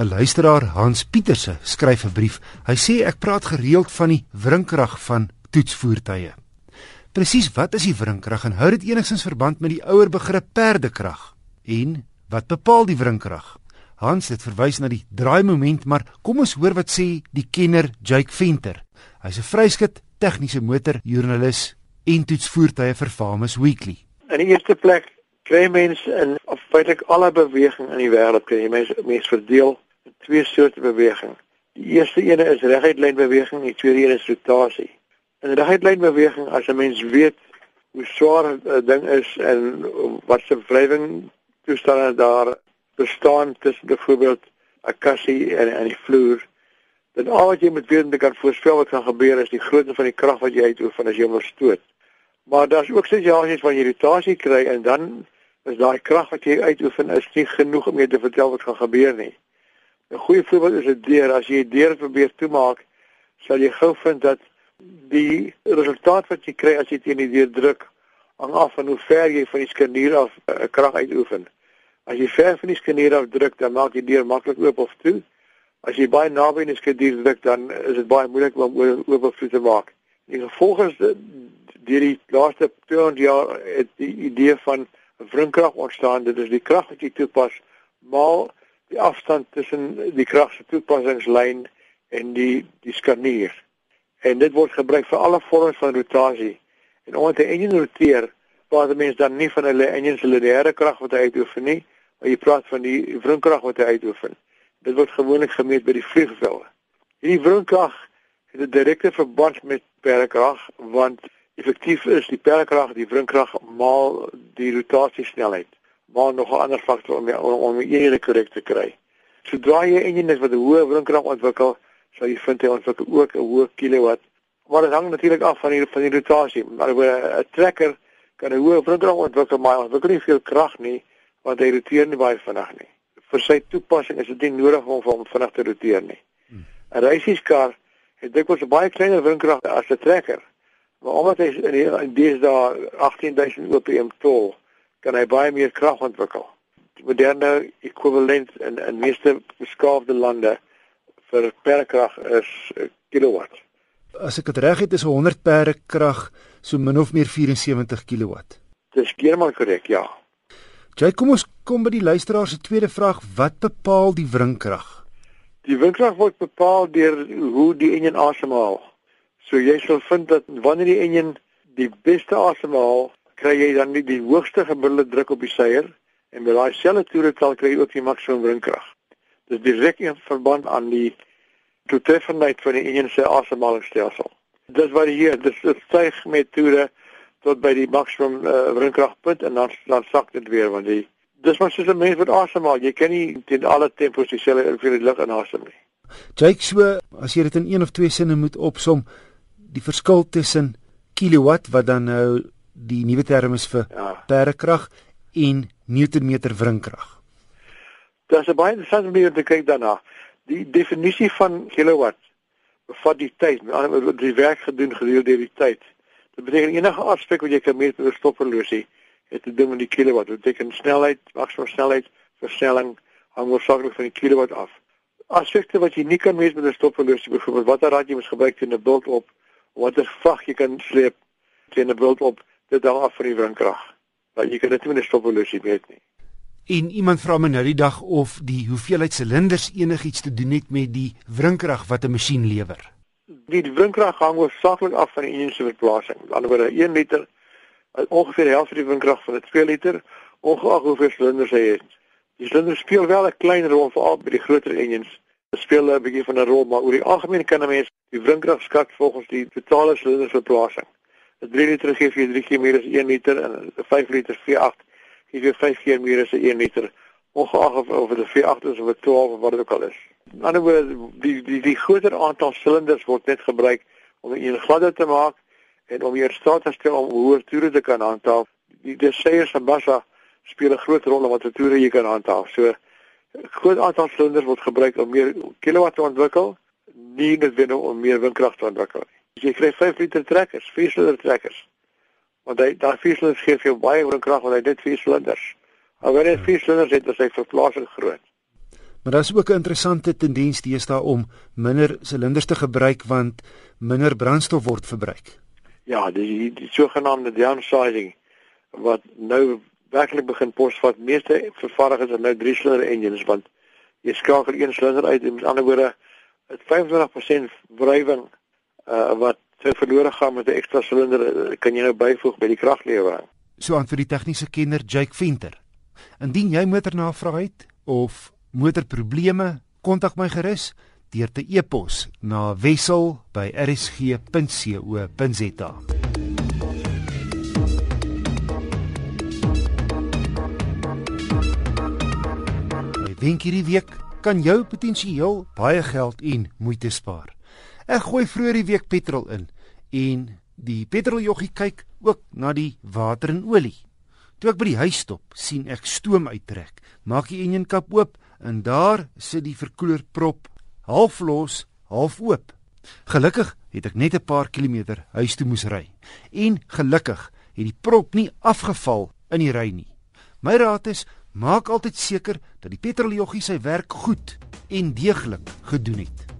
'n Luisteraar Hans Pieterse skryf 'n brief. Hy sê ek praat gereeld van die wrinkrag van toetsvoertuie. Presies wat is die wrinkrag en hou dit enigstens verband met die ouer begrip perdekrag? En wat bepaal die wrinkrag? Hans het verwys na die draaimoment, maar kom ons hoor wat sê die kenner Jake Venter. Hy's 'n vryskut tegniese motorjoernalis en toetsvoertuie vir Farmers Weekly. In die eerste plek kry mense in feitelik alle beweging in die wêreld kry mense mense verdeel twee soorte beweging. Die eerste ene is reguitlynbeweging, die tweede een is rotasie. In reguitlynbeweging as 'n mens weet hoe swaar 'n ding is en wat se wrywing toestande daar bestaan tussen byvoorbeeld 'n kassie en die vloer, dan al wat jy moet weet om te kan voorspel wat gaan gebeur is die grootte van die krag wat jy uitoefen as jy hom stoot. Maar daar's ook situasies waar jy rotasie kry en dan is daai krag wat jy uitoefen is nie genoeg om jy te vertel wat gaan gebeur nie. 'n Goeie voorbeeld is 'n deur. As jy 'n deur probeer toemaak, sal jy gou vind dat die resultaat wat jy kry as jy teen die deur druk, hang af van hoe ver jy van die skanier af 'n uh, krag uitoefen. As jy ver van die skanier af druk, dan maak die deur maklik oop of toe. As jy baie naby aan die skanier druk, dan is dit baie moeilik om oop of toe te maak. Die gevolg is deur die laaste 200 jaar het die idee van wrinkrag ontstaan. Dit is die krag wat jy toepas maal die afstand tussen die krag se toepassingslyn en die die skanier. En dit word gebruik vir alle vorms van rotasie. En omdat 'n enjin roteer, praat mense dan nie van 'n enjin se lineêre krag wat hy uitoefen nie, maar jy praat van die wrinkrag wat hy uitoefen. Dit word gewoonlik gemeet by die vliegvelde. Hierdie wrinkrag het 'n direkte verband met perkrag want effektief is die perkrag die wrinkrag maal die rotasiesnelheid maar nog 'n ander faktor om om om eerder korrek te kry. Sodra jy enjin is wat 'n hoë wrinkrag ontwikkel, sal jy vind hy ontwikkel ook 'n hoë kilowatt. Maar dit hang natuurlik af van die van die rotasie. Maar 'n trekker kan 'n hoë wrinkrag ontwikkel, maar hy ontwikkel nie veel krag nie want hy roteer nie baie vinnig nie. Vir sy toepassing is dit nie nodig om hom vinnig te roteer nie. Hmm. 'n Reisieskar het dikwels 'n baie kleiner wrinkrag as 'n trekker. Maar omdat hy in die in deesdae 18000 OPM tol, kan hy baie meer krag ontwikkel. Die moderne ekwivalent in in meeste beskaafde lande vir perkrag is kilowatt. As ek dit reg het, is 100 perde krag so min of meer 74 kilowatt. Dis heeltemal korrek, ja. Jy kom ons kom by die luisteraar se tweede vraag, wat bepaal die wrinkrag? Die wrinkrag word bepaal deur hoe die enjin asemhaal. So jy sal vind dat wanneer die enjin die beste asemhaal, kry jy dan nie die hoogste gemiddelde druk op die seier en by daai selfde toere tel kry jy ook die maksimum wringkrag. Dis direk in verband aan die toetreffendheid van die enjin se asemhalingsstelsel. Dis hier, dis dit styg met toere tot by die maksimum uh, wringkragpunt en dan dan sak dit weer want die dis maar soos 'n mens wat asemhaal. Jy kan nie teen alle tempos dieselfde hoeveelheid lug inasem nie. Jake, so as jy dit in een of twee sinne moet opsom, die verskil tussen kilowatt wat dan nou die nuwe term is vir ja. perkrag en newtonmeter wringkrag. Dit is baie interessant om te kyk daarna. Die definisie van kilowatt bevat die tyd, met ander woorde die werk gedoen gedurende die tyd. Dit beteken enige aspek wat jy kan meet met 'n stopperlosie het te doen met die kilowatt. Dit beteken snelheid, maksimum snelheid, versnelling hang oorsakeklik van die kilowatt af. Aspekte wat jy nie kan meet met 'n stopperlosie, byvoorbeeld watter raad jy moet gebruik teen 'n bult op watter vag jy kan sleep teen 'n bult op dit hang af van die windkrag. Want jy kan dit nie met 'n stopverlosie weet nie. En iemand vra my nou die dag of die hoeveelheid silinders enigiets te doen het met die windkrag wat 'n masjien lewer. Die windkrag hang hoofsaaklik af van die enjin se verplasing. Aan die ander wyse 1 liter ongeveer die helfte van die windkrag van 'n 2 liter ongeag hoeveel silinders hy het. Die silinders speel wel 'n klein rol veral by die groter enjins. Dit speel 'n bietjie van 'n rol, maar oor die algemeen kan 'n mens die windkrag skat volgens die totale silindersverplasing. 'n 3 liter gee vir 3 keer meer as 1 liter en 'n 5 liter V8 gee vir 5 keer meer as 1 liter ongeag of of dit V8 is of 'n 12 of wat dit ook al is. In ander woorde die die die groter aantal silinders word net gebruik om een gladder te maak en om hier staat te stel om hoër toere te kan handhaaf. Die deseiers van Bassa speel 'n groot rol om watter toere jy kan handhaaf. So 'n groot aantal silinders word gebruik om meer kilowatt te ontwikkel, nie net om meer windkrag te ontwikkel nie. Jy kry 5 liter trekkers, 4 silinder trekkers. Want hy daai 4 silinders gee vir jou baie hoër krag want hy het net 4 silinders. Maar wanneer jy 4 silinders het, is hy verplasing groot. Maar daar's ook 'n interessante tendens teenoor om minder silinders te gebruik want minder brandstof word verbruik. Ja, dis die, die sogenaamde downsizing wat nou werklik begin posvat. Meeste vervaardigers het nou drie silinder engines want jy skakel een silinder uit en met ander woorde het 25% wrywing uh, wat sou verlore gaan met 'n ekstra silinder uh, kan jy nou byvoeg by die kraglewering. So aan vir die tegniese kenner Jake Venter. Indien jy motornavraag het of motorprobleme, kontak my gerus deur te e-pos na wissel@rsg.co.za. Dink hierdie week kan jou potensieel baie geld en moeite spaar. Ek gooi vroeër die week petrol in en die petroljoggie kyk ook na die water en olie. Toe ek by die huis stop, sien ek stoom uittrek. Maak die enjin kap oop en daar sit die verkoeler prop half los, half oop. Gelukkig het ek net 'n paar kilometer huis toe moes ry. En gelukkig het die prop nie afgeval in die ry nie. My raad is Maak altyd seker dat die petroljoggie sy werk goed en deeglik gedoen het.